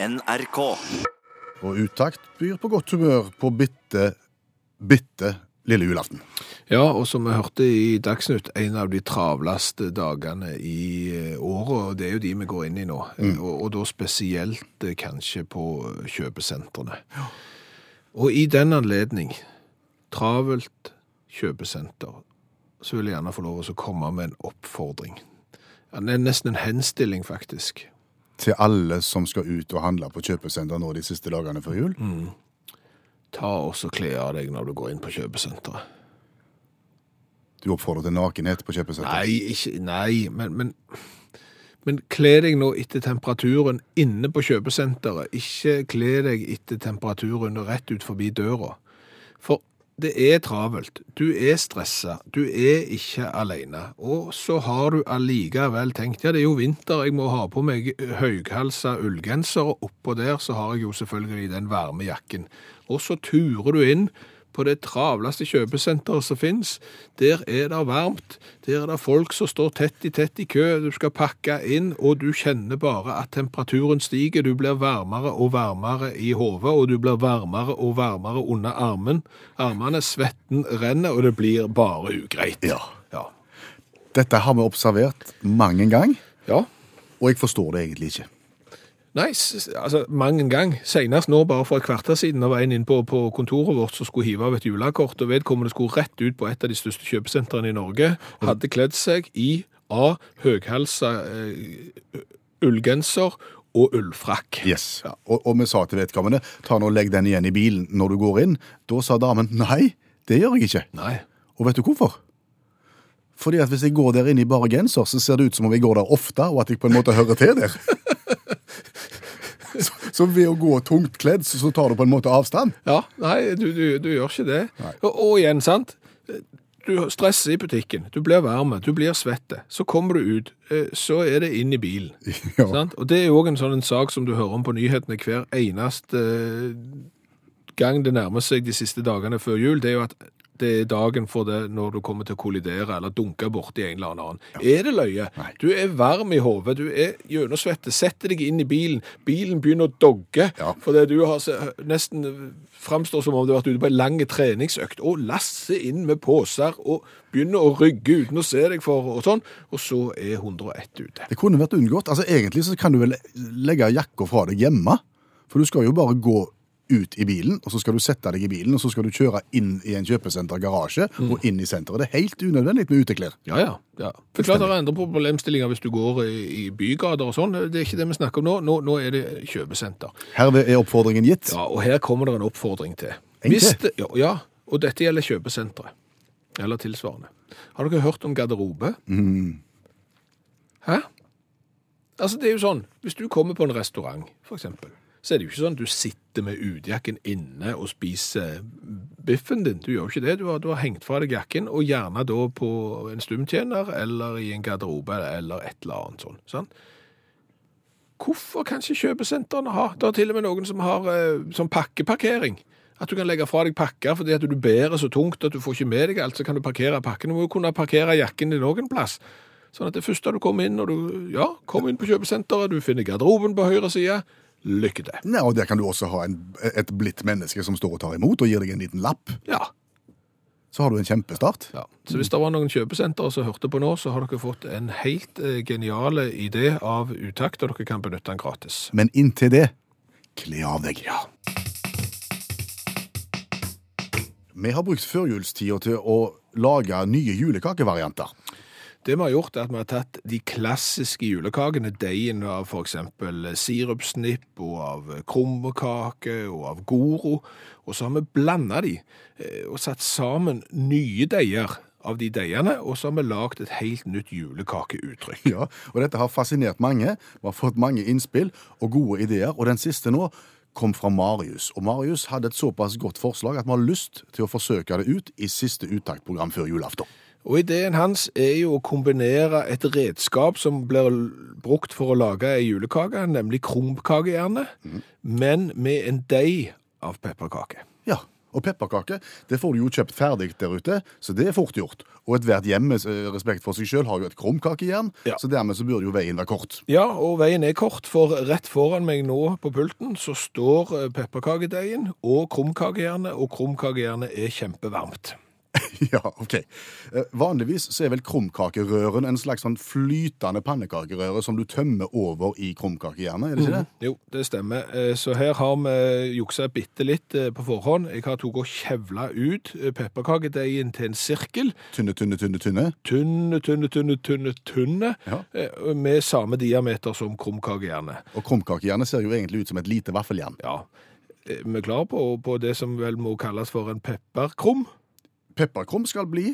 NRK. Og Utakt byr på godt humør på bitte, bitte lille julaften. Ja, og som vi hørte i Dagsnytt, en av de travleste dagene i eh, året, og det er jo de vi går inn i nå. Og, og da spesielt eh, kanskje på kjøpesentrene. Og i den anledning, travelt kjøpesenter, så vil jeg gjerne få lov å komme med en oppfordring. Ja, Det er nesten en henstilling, faktisk. Til alle som skal ut og handle på kjøpesenter nå de siste dagene før jul. Ta også kle av deg når du går inn på kjøpesenteret. Du oppfordrer til nakenhet på kjøpesenteret? Nei, ikke, nei, men, men, men kle deg nå etter temperaturen inne på kjøpesenteret. Ikke kle deg etter temperaturen rett ut forbi døra. For det er travelt. Du er stressa. Du er ikke alene. Og så har du allikevel tenkt ja, det er jo vinter, jeg må ha på meg høyhalsa ullgenser, og oppå der så har jeg jo selvfølgelig den varme jakken. Og så turer du inn på det travleste kjøpesenteret som finnes. Der er det varmt. Der er det folk som står tett i tett i kø. Du skal pakke inn, og du kjenner bare at temperaturen stiger. Du blir varmere og varmere i hodet, og du blir varmere og varmere under armen. Armene, svetten renner, og det blir bare ugreit. Ja. Ja. Dette har vi observert mange ganger, ja. og jeg forstår det egentlig ikke. Nei, altså, mange en gang. Senest nå, bare for et kvarter siden, var en inn på, på kontoret vårt som skulle hive av et julekort, og vedkommende skulle rett ut på et av de største kjøpesentrene i Norge, hadde kledd seg i A, høghalsa eh, ullgenser og ullfrakk. Yes. Ja. Og, og vi sa til vedkommende, ta nå og legg den igjen i bilen når du går inn. Da sa damen, nei, det gjør jeg ikke. Nei. Og vet du hvorfor? Fordi at hvis jeg går der inne i bare genser, så ser det ut som om jeg går der ofte, og at jeg på en måte hører til der. så, så ved å gå tungt kledd, så, så tar du på en måte avstand. Ja, nei, du, du, du gjør ikke det. Og, og igjen, sant? Du stresser i butikken, du blir varme, du blir svette. Så kommer du ut, eh, så er det inn i bilen. Ja. Sant? Og det er også en sånn en sak som du hører om på nyhetene hver eneste eh, gang det nærmer seg de siste dagene før jul. Det er jo at det er dagen for det når du kommer til å kollidere eller dunke borti en eller annen. Er det løye? Nei. Du er varm i hodet, du er gjennomsvette, setter deg inn i bilen, bilen begynner å dogge, Ja. fordi du har nesten framstår som om du har vært ute på en lang treningsøkt, og lasser inn med poser, og begynner å rygge uten å se deg for, og sånn, og så er 101 ute. Det kunne vært unngått. Altså Egentlig så kan du vel legge jakka fra deg hjemme. For du skal jo bare gå ut i bilen, og så skal du sette deg i bilen, og så skal du kjøre inn i en kjøpesentergarasje og inn i senteret. Det er helt unødvendig med uteklær. Ja, ja. ja. Er klart det er andre problemstillinger hvis du går i, i bygater og sånn. Det er ikke det vi snakker om nå. Nå, nå er det kjøpesenter. Herved er oppfordringen gitt. Ja, og her kommer det en oppfordring til. En til? det, ja, ja, og dette gjelder kjøpesenteret. Eller tilsvarende. Har dere hørt om garderobe? Hæ? Altså, det er jo sånn, hvis du kommer på en restaurant, for eksempel, så er det jo ikke sånn at du sitter med utjakken inne og spiser biffen din. Du gjør jo ikke det. Du har, du har hengt fra deg jakken, og gjerne da på en stumtjener, eller i en garderobe, eller et eller annet sånn. sånn. Hvorfor kan ikke kjøpesentrene ha? Det er til og med noen som har sånn pakkeparkering. At du kan legge fra deg pakker fordi at du bærer så tungt at du får ikke med deg alt, så kan du parkere pakken. Du må jo kunne parkere jakken din noen plass. Sånn at det første du kommer inn, når du ja, kommer inn på kjøpesenteret, du finner garderoben på høyre side, lykke til. Ja, og Der kan du også ha en, et blidt menneske som står og tar imot og gir deg en liten lapp. Ja, Så har du en kjempestart. ja. Så hvis det var noen kjøpesentre som hørte på nå, så har dere fått en helt genial geniale idé av utakt, og dere kan benytte den gratis. Men inntil det, kle av deg. Ja. Vi har brukt førjulstida til å lage nye julekakevarianter. Det vi har gjort er at vi har tatt de klassiske julekakene, deigen av eksempel sirupsnipp og av krummekake og av goro, og så har vi blanda de eh, og satt sammen nye deiger av de deigene, og så har vi lagt et helt nytt julekakeuttrykk. Ja, og Dette har fascinert mange. Vi har fått mange innspill og gode ideer. Og den siste nå kom fra Marius. Og Marius hadde et såpass godt forslag at vi har lyst til å forsøke det ut i siste uttaktprogram før julaften. Og ideen hans er jo å kombinere et redskap som blir brukt for å lage ei julekake, nemlig krumkake mm. men med en deig av pepperkake. Ja, Og pepperkake det får du jo kjøpt ferdig der ute, så det er fort gjort. Og ethvert hjem med respekt for seg sjøl har jo et krumkakejern, Ja. så dermed så burde jo veien være kort. Ja, og veien er kort, for rett foran meg nå på pulten så står eh, pepperkakedeigen og krumkakejernet, og krumkakejernet er kjempevarmt. ja, ok. Eh, Vanligvis så er vel krumkakerøren en slags sånn flytende pannekakerøre som du tømmer over i krumkakejernet, er det ikke det? Jo, det stemmer. Eh, Så her har vi juksa bitte litt eh, på forhånd. Jeg har tok og kjevla ut pepperkakedeigen til en sirkel. Tynne, tynne, tynne, tynne. Tynne, tynne, tynne, tynne, tynne. Ja. Med samme diameter som krumkakejernet. Og krumkakejernet ser jo egentlig ut som et lite vaffeljern. Ja. Vi er klar på, på det som vel må kalles for en pepperkrum. Pepperkrum skal bli.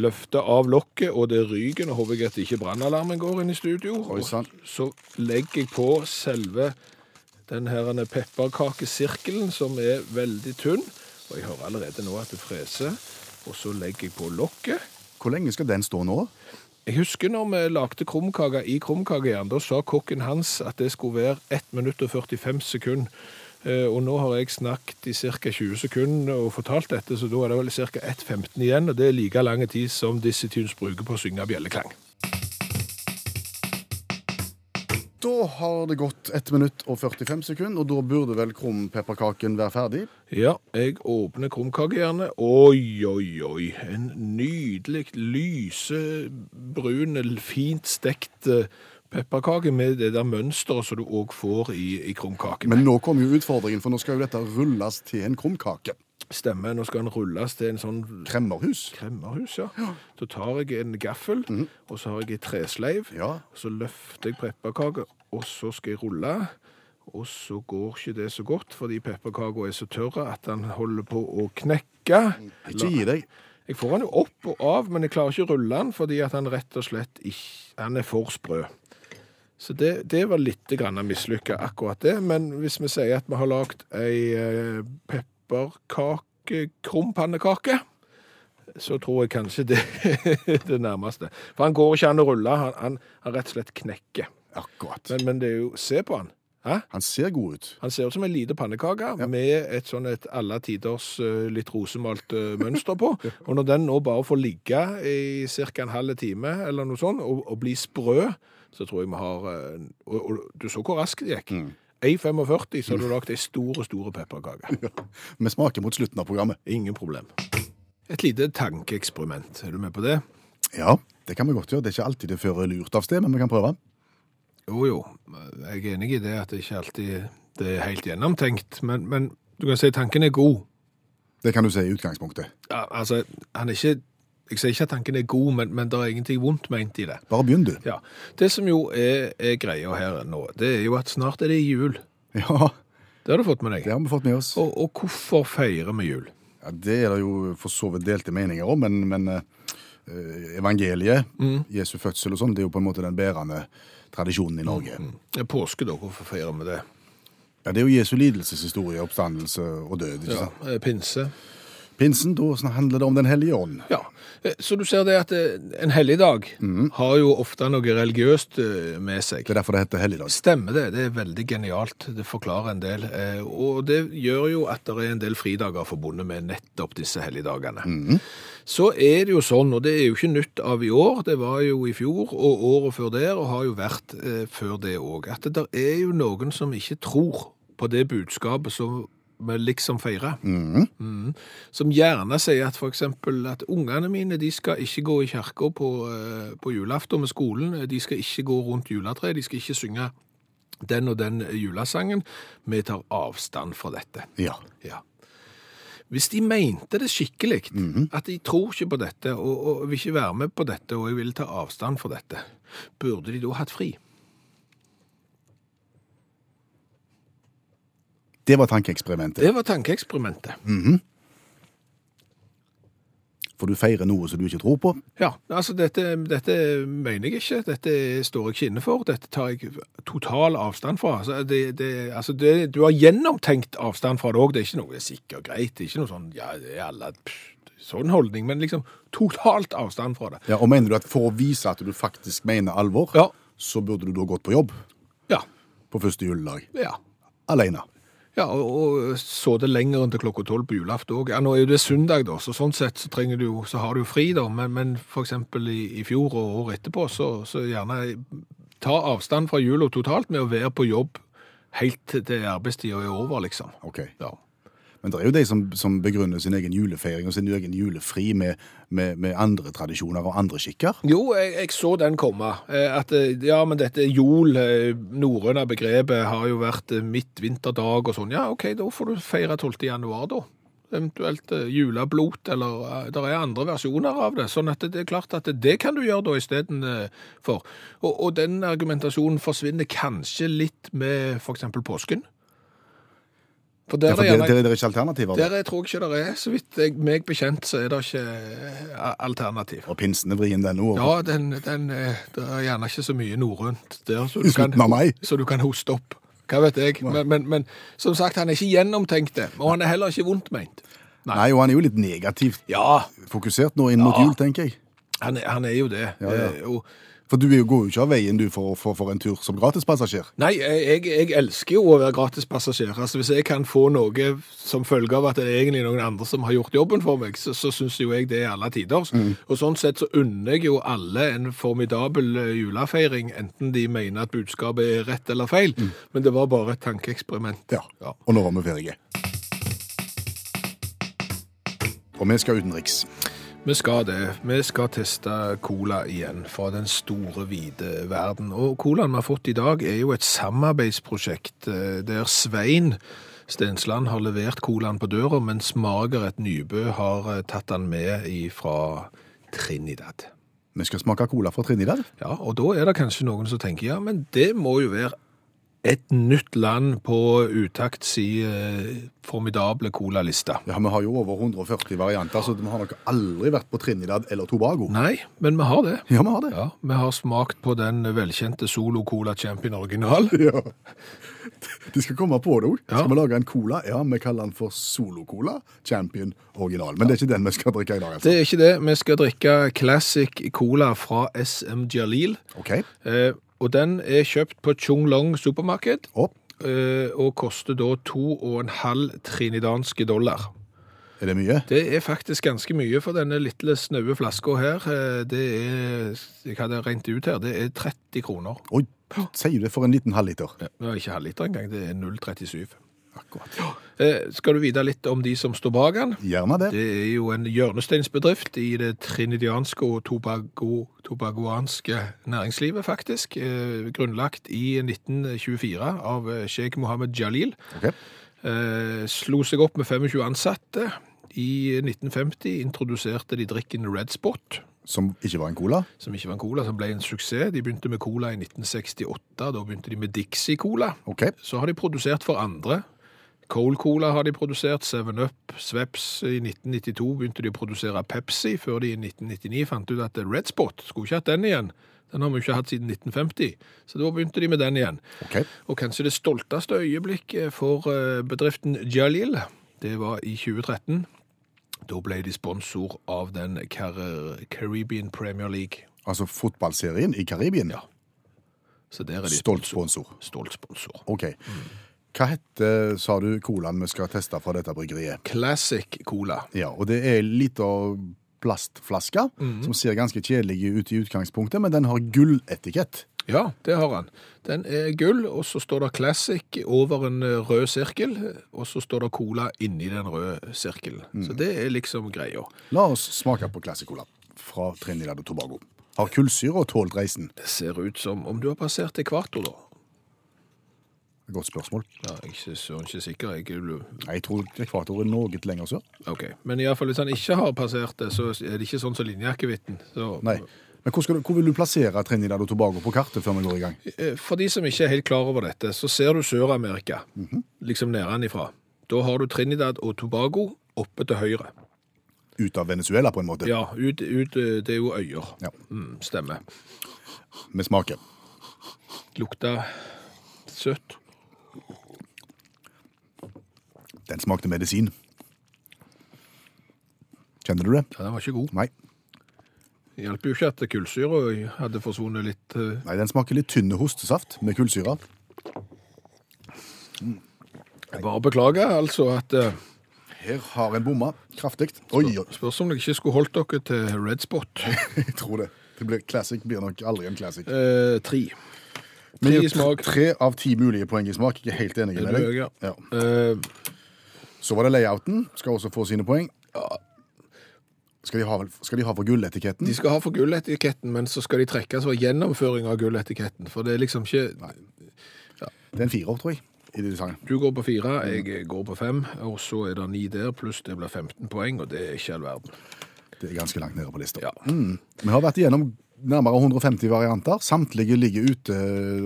Løfte av lokket, og det ryker. Nå håper jeg at ikke brannalarmen går inn i studio. Oi, sant. Og så legger jeg på selve den her pepperkakesirkelen, som er veldig tynn. Og jeg hører allerede nå at det freser. Og så legger jeg på lokket. Hvor lenge skal den stå nå? Jeg husker når vi lagde krumkaker i krumkakejern, da sa kokken hans at det skulle være 1 minutt og 45 sekunder. Eh, Og nå har jeg snakket i ca. 20 sekunder og fortalt dette, så da er det vel ca. 1.15 igjen, og det er like lang tid som Dizzie Tunes bruker på å synge bjelleklang. Da har det gått 1 minutt og 45 sekunder, og da burde vel krumpepperkaken være ferdig. Ja, jeg åpner krumkakehjernet. Oi, oi, oi. En nydelig, lysebrun, fint stekt eh, pepperkake med det der mønsteret som du òg får i, i krumkaken. Men nå kommer jo utfordringen, for nå skal jo dette rulles til en krumkake. Stemmer. Nå skal den rulles til en sånn Kremmerhus. kremmerhus, ja. Så tar jeg en gaffel, og så har jeg en tresleiv. Ja. Så løfter jeg pepperkaka, og så skal jeg rulle. Og så går ikke det så godt, fordi pepperkaka er så tørre at den holder på å knekke. Ikke gi deg. Jeg får den jo opp og av, men jeg klarer ikke å rulle den, fordi at han rett og slett ikke, han er for sprø. Så det, det var litt grann mislykka, akkurat det. Men hvis vi sier at vi har lagd ei eh, pepperkake-krumpannekake, så tror jeg kanskje det er det nærmeste. For han går ikke an å rulle, han, han, han rett og slett knekker. Akkurat. Men, men det er jo Se på han. Hæ? Han ser god ut. Han ser ut som en lite pannekake med et sånn et alle tiders eh, litt rosemalt eh, mønster på. Og når den nå bare får ligge i ca. en halv time eller noe sånt, og, og bli sprø, så tror jeg vi har eh, og, og du så hvor raskt det gikk. 1,45 så har du lagd ei store, store pepperkake. Vi smaker mot slutten av programmet. Ingen problem. Et lite tankeeksperiment. Er du med på det? Ja, det kan vi godt gjøre. Det er ikke alltid det fører lurt av sted, men vi kan prøve. Jo, jo. Jeg er enig i det at det ikke alltid det er helt gjennomtenkt. Men, men du kan si tanken er god. Det kan du si i utgangspunktet. Ja, altså, han er ikke Jeg sier ikke at tanken er god, men, men det er ingenting vondt ment i det. Bare begynn, du. Ja, Det som jo er, er greia her nå, det er jo at snart er det jul. Ja, Det har du fått med deg. det har vi fått med oss. Og, og hvorfor feirer vi jul? Ja, det er det jo for så vidt delte meninger om, men, men eh, evangeliet, Jesu fødsel og sånn, det er jo på en måte den bærende tradisjonen i Norge. Det er påske, da. Hvorfor feirer vi det? Ja, Det er jo Jesu lidelseshistorie, oppstandelse og død. ikke sant? Ja, Pinse. Pinsen, da handler det om Den hellige ånd. Ja, eh, Så du ser det at eh, en helligdag har jo ofte noe religiøst eh, med seg. Det er derfor det heter helligdag. Stemmer det. Det er veldig genialt. Det forklarer en del. Og det gjør jo at det er en del fridager forbundet med nettopp disse helligdagene. Så er det jo sånn, og det er jo ikke nytt av i år, det var jo i fjor og året før der, og har jo vært før det òg, at det der er jo noen som ikke tror på det budskapet som vi liksom feirer. Mm. Som gjerne sier at eksempel at ungene mine de skal ikke gå i kirka på, eh, på julaften med skolen, de skal ikke gå rundt juletreet, de skal ikke synge den og den julesangen. Vi tar avstand fra dette. Ja. Ja. Hvis de mente det skikkelig, at de tror ikke på dette og, og vil ikke være med på dette, og jeg vil ta avstand fra dette, burde de da hatt fri? Det var tankeeksperimentet. Det var tankeeksperimentet. For du feirer noe som du ikke tror på. Ja, altså dette, dette mener jeg ikke, dette står jeg ikke inne for, dette tar jeg total avstand fra. Altså, det, det, altså det, du har gjennomtenkt avstand fra det òg, det er ikke noe sikkert greit, det er ikke noe sånn, ja, det er alle, sånn holdning, men liksom totalt avstand fra det. Ja, og mener du at for å vise at du faktisk mener alvor, Ja. så burde du da gått på jobb Ja, på første juledag? ja. Alene. Ja, og, så det lenger enn til klokka tolv på julaften òg. Ja, nå er jo det søndag, da, så sånn sett så, du, så har du jo fri, da. Men, men eksempel i, i fjor og året etterpå, så, så gjerne ta avstand fra jula totalt med å være på jobb helt til til arbeidstida er over, liksom. Ok. Ja. Men det er jo de som, som begrunner sin egen julefeiring og sin egen julefri med, med, med andre tradisjoner og andre skikker. Jo, jeg, jeg så den komme. Eh, At eh, ja, men dette jol, eh, norrøne begrepet, har jo vært midtvinterdag og sånn. Ja, OK, da får du feire 12. januar, da. Eventuelt juleblot, eller det er andre versjoner av det. Sånn at det, er klart at det kan du gjøre da istedenfor. Og, og den argumentasjonen forsvinner kanskje litt med f.eks. påsken. For der Ja, for det, gjerne det, det er ikke alternativer. der jeg tror ikke det er. Så vidt jeg, meg bekjent, så er det ikke eh, alternativ. Og pinsen er vrien den òg. Ja, den, den, eh, det er gjerne ikke så mye norrønt der, så du, kan, så du kan hoste opp. Hva vet jeg. Men, men, men som sagt, han er ikke gjennomtenkt det, og han er heller ikke vondt meint. Nei, og han er jo litt negativt Ja, fokusert nå inn mot Ja. jul, tenker jeg. han er, han er jo det. Ja, ja. Eh, Og, For du går jo ikke av veien du for, for, for en tur som gratispassasjer. nei, jeg, jeg elsker jo å være gratispassasjer. Altså, hvis jeg kan få noe som følge av at det er egentlig noen andre som har gjort jobben for meg, så, så syns jo jeg det er alle tiders. Mm. Og sånn sett så unner jeg jo alle en formidabel eh, julefeiring, enten de mener at budskapet er rett eller feil. Men det var bare et tankeeksperiment. Mm. Ja. Ja. Og nå var vi ferdige. Og vi skal utenriks. Vi skal det. Vi skal teste cola igjen fra den store, hvite verden. Og colaen vi har fått i dag er jo et samarbeidsprosjekt eh, der Svein Stensland har levert colaen på døra, mens Margaret Nybø har eh, tatt den med fra Trinidad. Vi skal smake cola fra Trinidad. Ja, og da er det kanskje noen som tenker, ja, men det må jo være et nytt land på utakt si eh, formidable colaliste. Ja, Vi har jo over 140 varianter, så vi har nok aldri vært på Trinidad eller Tobago. Nei, men vi har det. Ja, vi har det. Ja, vi har smakt på den velkjente Solo Cola Champion original. Ja. De skal komme på det òg. Ja. Skal vi lage en cola? Ja, vi kaller den for Solo Cola Champion Original. Men det er ikke den vi skal drikke i dag, altså. Det er ikke det. Vi skal drikke Classic Cola fra SM Jalil. OK. Eh, og den er kjøpt på Chung Long supermarked, eh, og koster da 2,5 trinidanske dollar. Er det mye? Det er faktisk ganske mye for denne lille snaue flaska her. Eh, Det er, jeg hadde regnet ut her, det er 30 kroner. Oi, sier du det for en liten halvliter? Ja, det er ikke halvliter engang, det er 0,37. Akkurat. Eh, skal du vite litt om de som står bak den? Gjerne det. Det er jo en hjørnesteinsbedrift i det trinidianske og tobago, tobagoanske næringslivet, faktisk. Eh, grunnlagt i 1924 av sjeik Mohammed Jalil. Ok. Eh, slo seg opp med 25 ansatte. I 1950 introduserte de drikken Red Spot, Som ikke var en cola? som ikke var en cola, som ble en suksess. De begynte med cola i 1968, da begynte de med Dixie Cola. Okay. Så har de produsert for andre. Cold Cola har de produsert, 7-Up, Sveps. I 1992 begynte de å produsere Pepsi, før de i 1999 fant ut at Red Spot skulle ikke hatt den igjen. Den har vi ikke hatt siden 1950, så da begynte de med den igjen. Okay. Og kanskje det stolteste øyeblikket for eh, bedriften Jalil, det var i 2013. Da ble de sponsor av den Car Caribbean Premier League. Altså fotballserien i Karibien? Ja. Så der de Stolt sponsor. stolt sponsor. OK. Hva heter, sa du, colaen vi skal teste fra dette bryggeriet? Classic Cola. Ja, og det er en liten plastflaske Mhm. som ser ganske kjedelig ut i utgangspunktet, men den har gulletikett. Ja, det har han. Den er gull, og så står det Classic over en eh, rød sirkel, og så står det Cola inni den røde sirkelen. Så det er liksom greia. La oss smake på Classic Cola fra Trinidad og Tobago. Har kullsyre og tålt reisen? Det ser ut som om du har passert ekvator, da. Godt spørsmål. Ja, jeg er ikke, ikke sikker. Jeg, er- Nei, Jeg tror ekvator er noe lenger sør. ok. Men i alle fall, hvis han ikke har passert det, så er det ikke sånn som linjeakevitten. Så Nei. Men hvor, skal du, hvor vil du plassere Trinidad og Tobago på kartet før vi går i gang? Eh, For de som ikke er helt klar over dette, så ser du Sør-Amerika, liksom nedenifra. Da har du Trinidad og Tobago oppe til høyre. Ut av Venezuela, på en måte? Ja, ut, ut eh, det er jo øyer. Ja. Mm, stemmer. med smaken. Lukta søtt. Den smakte medisin. Kjenner du det? Ja, den var ikke god. Nei. Det hjelper jo ikke at kullsyra hadde forsvunnet litt. eh. Nei, Den smaker litt tynne hostesaft med kullsyra. Jeg bare beklager altså at eh, Her har en bomma kraftig. Oi, oi. Spørs om dere ikke skulle holdt dere til red spot. Jeg tror det. det blir classic blir nok aldri en classic. Eh, tre. Men Tre i smak. Tre av ti mulige poeng i smak. Er helt enig med deg. ja? Ja. Eh, Så var det layouten. Skal også få sine poeng. Skal de ha, skal de ha for gulletiketten? de skal ha for gulletiketten, men så skal de trekkes for gjennomføring av gulletiketten. For det er liksom ikke Det er en firer, tror jeg. i designet. Du går på fire, jeg går på fem, og så er det ni der, pluss det blir 15 poeng, og det er ikke all verden. Det er ganske langt nede på lista. Ja. Vi har vært igjennom nærmere 150 varianter. Samtlige ligger ute,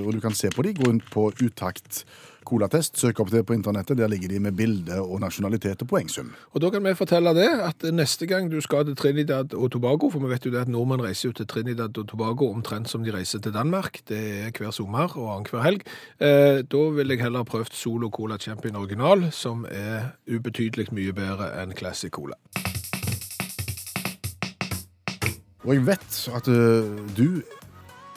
og du kan se på de. Gå inn på Utakt colatest, søk opp det på internettet. Der ligger de med bilde og nasjonalitet og poengsum. Og da kan vi fortelle det, at neste gang du skal til Trinidad og Tobago, for vi vet jo det at nordmenn reiser jo til Trinidad og Tobago omtrent som de reiser til Danmark, det er hver sommer og annenhver helg, eh, da vil jeg heller ha prøvd Solo Cola Champion original, som er ubetydelig mye bedre enn Classic Cola. Og jeg vet at øh, du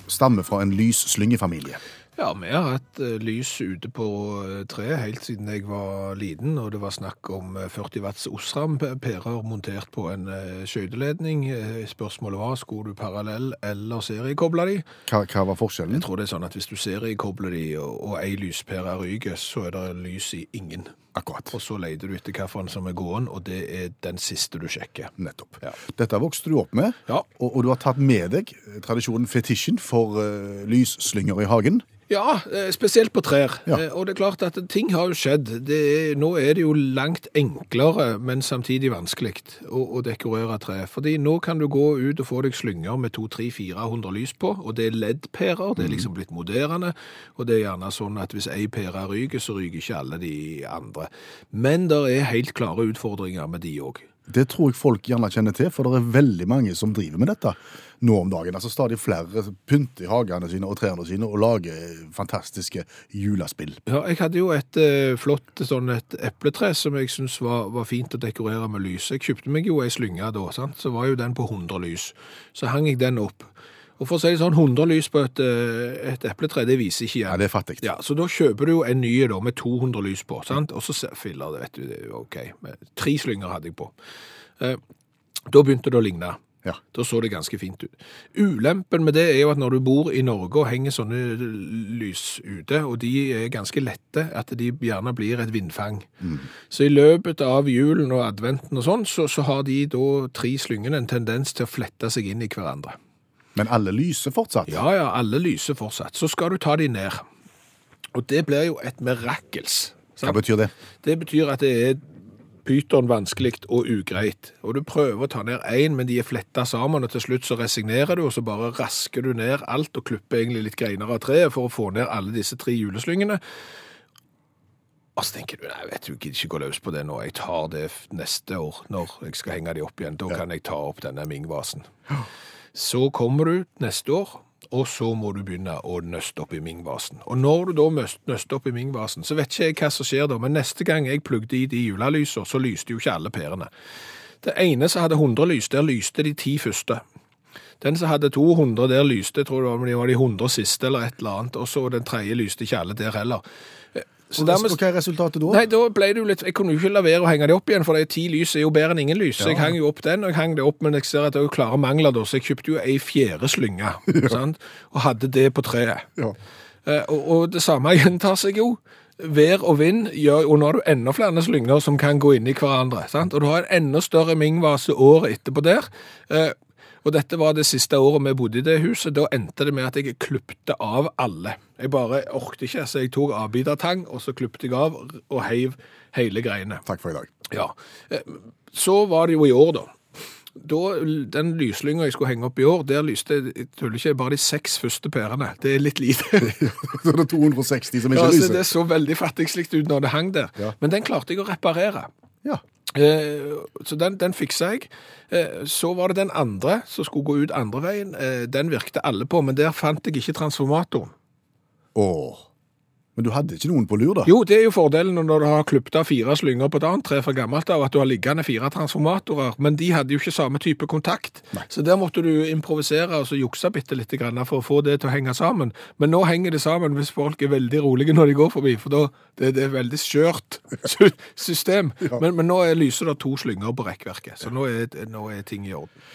stammer fra en lys slyngefamilie. Ja, vi har hatt eh, lys ute på eh, treet helt siden jeg var liten, og det var snakk om eh, 40 watts Osram-pærer montert på en skøyteledning. Eh, Spørsmålet var, skulle du parallell eller seriekoble de? Hva, hva var forskjellen? Jeg tror det er sånn at hvis du seriekobler de, og, og ei lyspære ryker, så er det lys i ingen. Akkurat. Og så leter du etter hvilken som er gåen, og det er den siste du sjekker. Nettopp. Ja. Dette vokste du opp med, Ja. og, og du har tatt med deg eh, tradisjonen fetisjen for uh, lysslynger i hagen. Ja, eh, spesielt på trær. Ja. Eh, Og det er klart at ting har jo skjedd. Det er, nå er det jo langt enklere, men samtidig vanskelig å, å dekorere tre. Fordi nå kan du gå ut og få deg slynger med 200-400 lys på, og det er LED-pærer. Det er liksom blitt moderne. Og det er gjerne sånn at hvis ei pære ryker, så ryker ikke alle de andre. Men det er helt klare utfordringer med de òg. Det tror jeg folk gjerne kjenner til, for det er veldig mange som driver med dette nå om dagen. Altså Stadig flere pynter i hagene sine og trærne sine og lager fantastiske julespill. Ja, jeg hadde jo et eh, flott sånn et epletre som jeg syntes var, var fint å dekorere med lys. Jeg kjøpte meg jo ei slynge da, sant? så var jo den på 100 lys. Så hang jeg den opp. Og for å si det sånn, 100 lys på et, eh, et epletre, det viser ikke igjen. Ja, det er fattig. Ja, så da kjøper du jo en ny da, med 200 lys på, sant? Og så filler det, vet du, det er jo ok. Tre slynger hadde jeg på. Eh, da begynte det å ligne. Ja. Da så det ganske fint ut. Ulempen med det er jo at når du bor i Norge og henger sånne lys ute, og de er ganske lette, at de gjerne blir et vindfang. Så i løpet av julen og adventen og sånn, så, så har de da tre slyngene en tendens til å flette seg inn i hverandre. Men alle lyser fortsatt. Ja, ja, alle lyser fortsatt. Så skal du ta de ned. Og det blir jo et mirakels. Hva betyr det? Det betyr at det er pyton vanskelig og ugreit. Og du prøver å ta ned én, men de er fletta sammen, og til slutt så resignerer du, og så bare rasker du ned alt og klipper egentlig litt greiner av treet for å få ned alle disse tre juleslyngene. Og så tenker du, nei, vet du, jeg gidder ikke gå løs på det nå. Jeg tar det neste år når jeg skal henge de opp igjen. Da kan jeg ta opp denne Ming-vasen. Så kommer du neste år, og så må du begynne å nøste opp i Ming-vasen. Og når du da nøster opp i Ming-vasen, så vet ikke jeg hva som skjer da, men neste gang jeg plugde i de julelysene, så lyste jo ikke alle pærene. Det ene som hadde 100 lys, der lyste de ti første. Den som hadde 200, der lyste, jeg tror det var, de var de 100 siste eller et eller annet, og så den tredje lyste ikke alle der heller. Så Og dermed, hva er resultatet da? Nei, da ble det jo litt, jeg kunne jo ikke la være å henge det opp igjen, for det er ti lys er jo bedre enn ingen lys. Så jeg hang jo opp den, og jeg hang det opp, men jeg ser at det er jo klare mangler da, så jeg kjøpte jo ei fjerde slynge, Ja. og hadde det på treet. Ja. Eh, Og, og det samme gjentar seg jo. Vær og vind gjør, og nå har du enda flere slynger som kan gå inn i hverandre, sant? og du har en enda større mingvase året etterpå der. Eh, Og dette var det siste året vi bodde i det huset. Da endte det med at jeg klipte av alle. Jeg bare orket ikke, så jeg tok avbitertang, og så klipte jeg av og heiv hele greiene. Takk for i dag. Ja. Eh, Så var det jo i år, da. Da, den lyslynga jeg skulle henge opp i år, der lyste jeg tuller ikke, bare de seks første pærene. Det er litt lite. Så er det 260 som ikke Ja, så lyser. det så veldig fattigslikt ut når det hang der. Ja. Men den klarte jeg å reparere. Ja. Eh, Så den, den fiksa jeg. Eh, Så var det den andre som skulle gå ut andre veien. Eh, Den virkte alle på, men der fant jeg ikke transformatoren. Åh. Men du hadde ikke noen på lur, da? Jo, det er jo fordelen når du har klippet av fire slynger på annet tre fra gammelt av, at du har liggende fire transformatorer, men de hadde jo ikke samme type kontakt. Nei. Så der måtte du improvisere og så jukse bitte litt for å få det til å henge sammen. Men nå henger det sammen hvis folk er veldig rolige når de går forbi, for da det, det er veldig skjørt system. system. Men, men nå lyser det to slynger på rekkverket, så nå er, nå er ting i orden.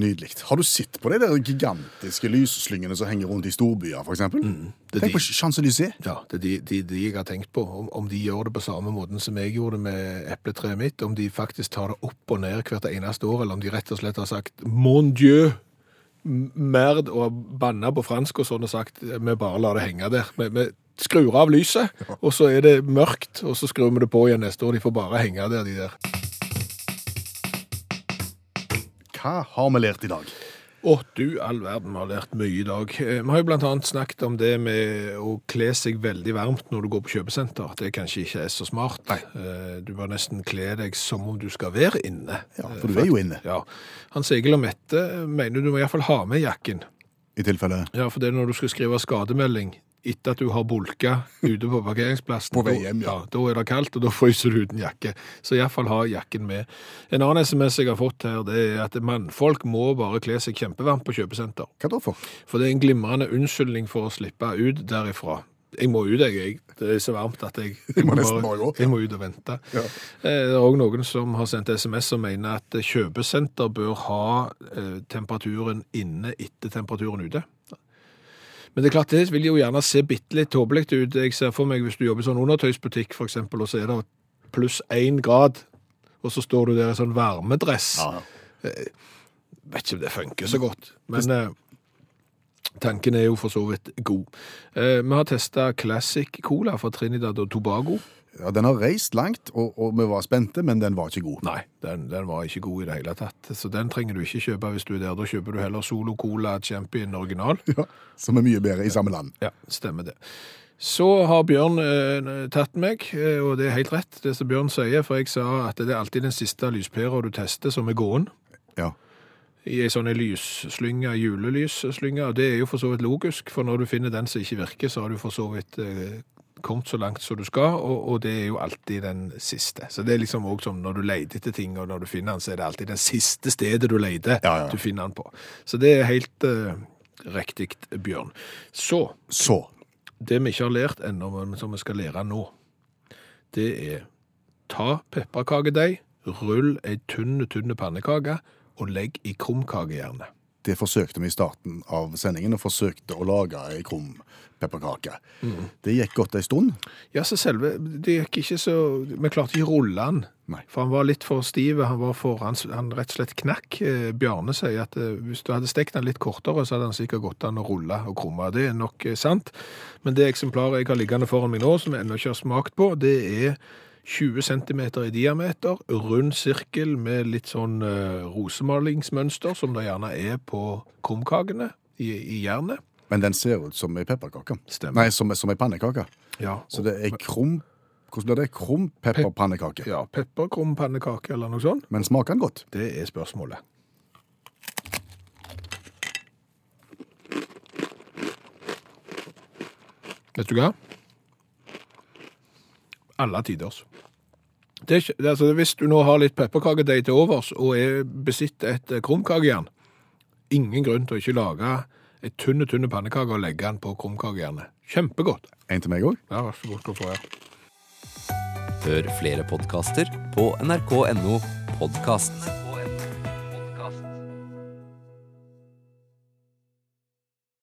Nydelig. Har du sett på de der gigantiske lysslyngene som henger rundt i storbyer, f.eks.? Mm, det Tenk på. Champs-Élysées. Ja, det er de, de, de jeg har tenkt på. Om, om de gjør det på samme måten som jeg gjorde med epletreet mitt, om de faktisk tar det opp og ned hvert eneste år, eller om de rett og slett har sagt mon dieu, merd, og banna på fransk og sånn og sagt vi bare lar det henge der. Vi, vi skrur av lyset, og så er det mørkt, og så skrur vi det på igjen neste år. De får bare henge der, de der. Hva har vi lært i dag? Å, du all verden, vi har lært mye i dag. Eh, Vi har jo annet snakket om det med å kle seg veldig varmt når du går på kjøpesenter. Det kanskje ikke er så smart. Nei. Du bør nesten kle deg som om du skal være inne. Ja, for du er jo inne. Ja. Hans Egil og Mette mener du må iallfall ha med jakken. I tilfelle Ja, for det er når du skal skrive skademelding etter at du har bulka ute på parkeringsplassen. På vei hjem, ja. ja. Da er det kaldt, og da fryser du uten jakke. Så iallfall ha jakken med. En annen SMS jeg har fått her, det er at mannfolk må bare kle seg kjempevarmt på kjøpesenter. Hva da for? For det er en glimrende unnskyldning for å slippe ut derifra. Jeg må ut, jeg. Det er så varmt at jeg, jeg, må bare jeg må ut og vente. Ja. Eh, Det er òg noen som har sendt SMS som mener at kjøpesenter bør ha eh, temperaturen inne etter temperaturen ute. Men det er klart, det vil jo gjerne se bitte litt tåpelig ut. Jeg ser for meg hvis du jobber i sånn undertøysbutikk, eksempel, og så er det pluss én grad, og så står du der i sånn varmedress. Ja, Vet ikke om det funker så godt, men eh, tanken er jo for så vidt god. Eh, vi har testa Classic Cola fra Trinidad og Tobago. Ja, Den har reist langt, og, og vi var spente, men den var ikke god. Nei, den, den var ikke god i det hele tatt. Så den trenger du ikke kjøpe hvis du er der. Da kjøper du heller Solo Cola Champion original. Ja, Som er mye bedre i samme land. Ja, stemmer det. Så har Bjørn eh, tatt meg, eh, og det er helt rett det som Bjørn sier, for jeg sa at det er alltid den siste lyspæra du tester som er gåen. Ja. I ei sånn lysslynge, julelysslynge, det er jo for så vidt logisk, for når du finner den som ikke virker, så har du for så vidt eh, kommet så langt som du skal, og, og det er jo alltid den siste. Så det er liksom også som når du leter etter ting, og når du finner den, så er det alltid den siste stedet du leter, Ja, ja. du finner den på. Så det er helt uh, riktig, Bjørn. Så, Så det vi ikke har lært ennå, men som vi skal lære nå, det er ta pepperkakedeig, rull ei tynn, tynn pannekake, og legg i krumkakejernet. Det forsøkte vi i starten av sendingen, og forsøkte å lage ei krum pepperkake. Det gikk godt ei stund. Ja, så selve, det gikk ikke så, vi klarte ikke å rulle den, Nei. for han var litt for stiv, han var for, han, han rett og slett knakk. Eh, Bjarne sier at eh, hvis du hadde stekt den litt kortere, så hadde han sikkert gått an å rulle og krumme. Det er nok eh, sant, men det eksemplaret jeg har liggende foran meg nå, som jeg ennå ikke har smakt på, det er 20 cm i diameter, rund sirkel med litt sånn eh, rosemalingsmønster, som det gjerne er på krumkakene i, i jernet. Men den ser ut som ei pepperkake. Nei, som, som ei pannekake. Ja, Så det er krum Hvordan blir det? Krum pepperpannekake. ja pepperkrumpannekake eller noe sånt. Men smaker den godt? Det er spørsmålet. Vet du hva? Alle tiders. Det er ikke, det altså, hvis du nå har litt pepperkakedeig til overs og er besitter et eh, krumkakejern, ingen grunn til å ikke lage et tynne, tynne pannekake og legge den på krumkakejernet. Kjempegodt. En til meg òg? Ja, vær så god skal få ja. Hør flere podkaster på nrk.no podkast.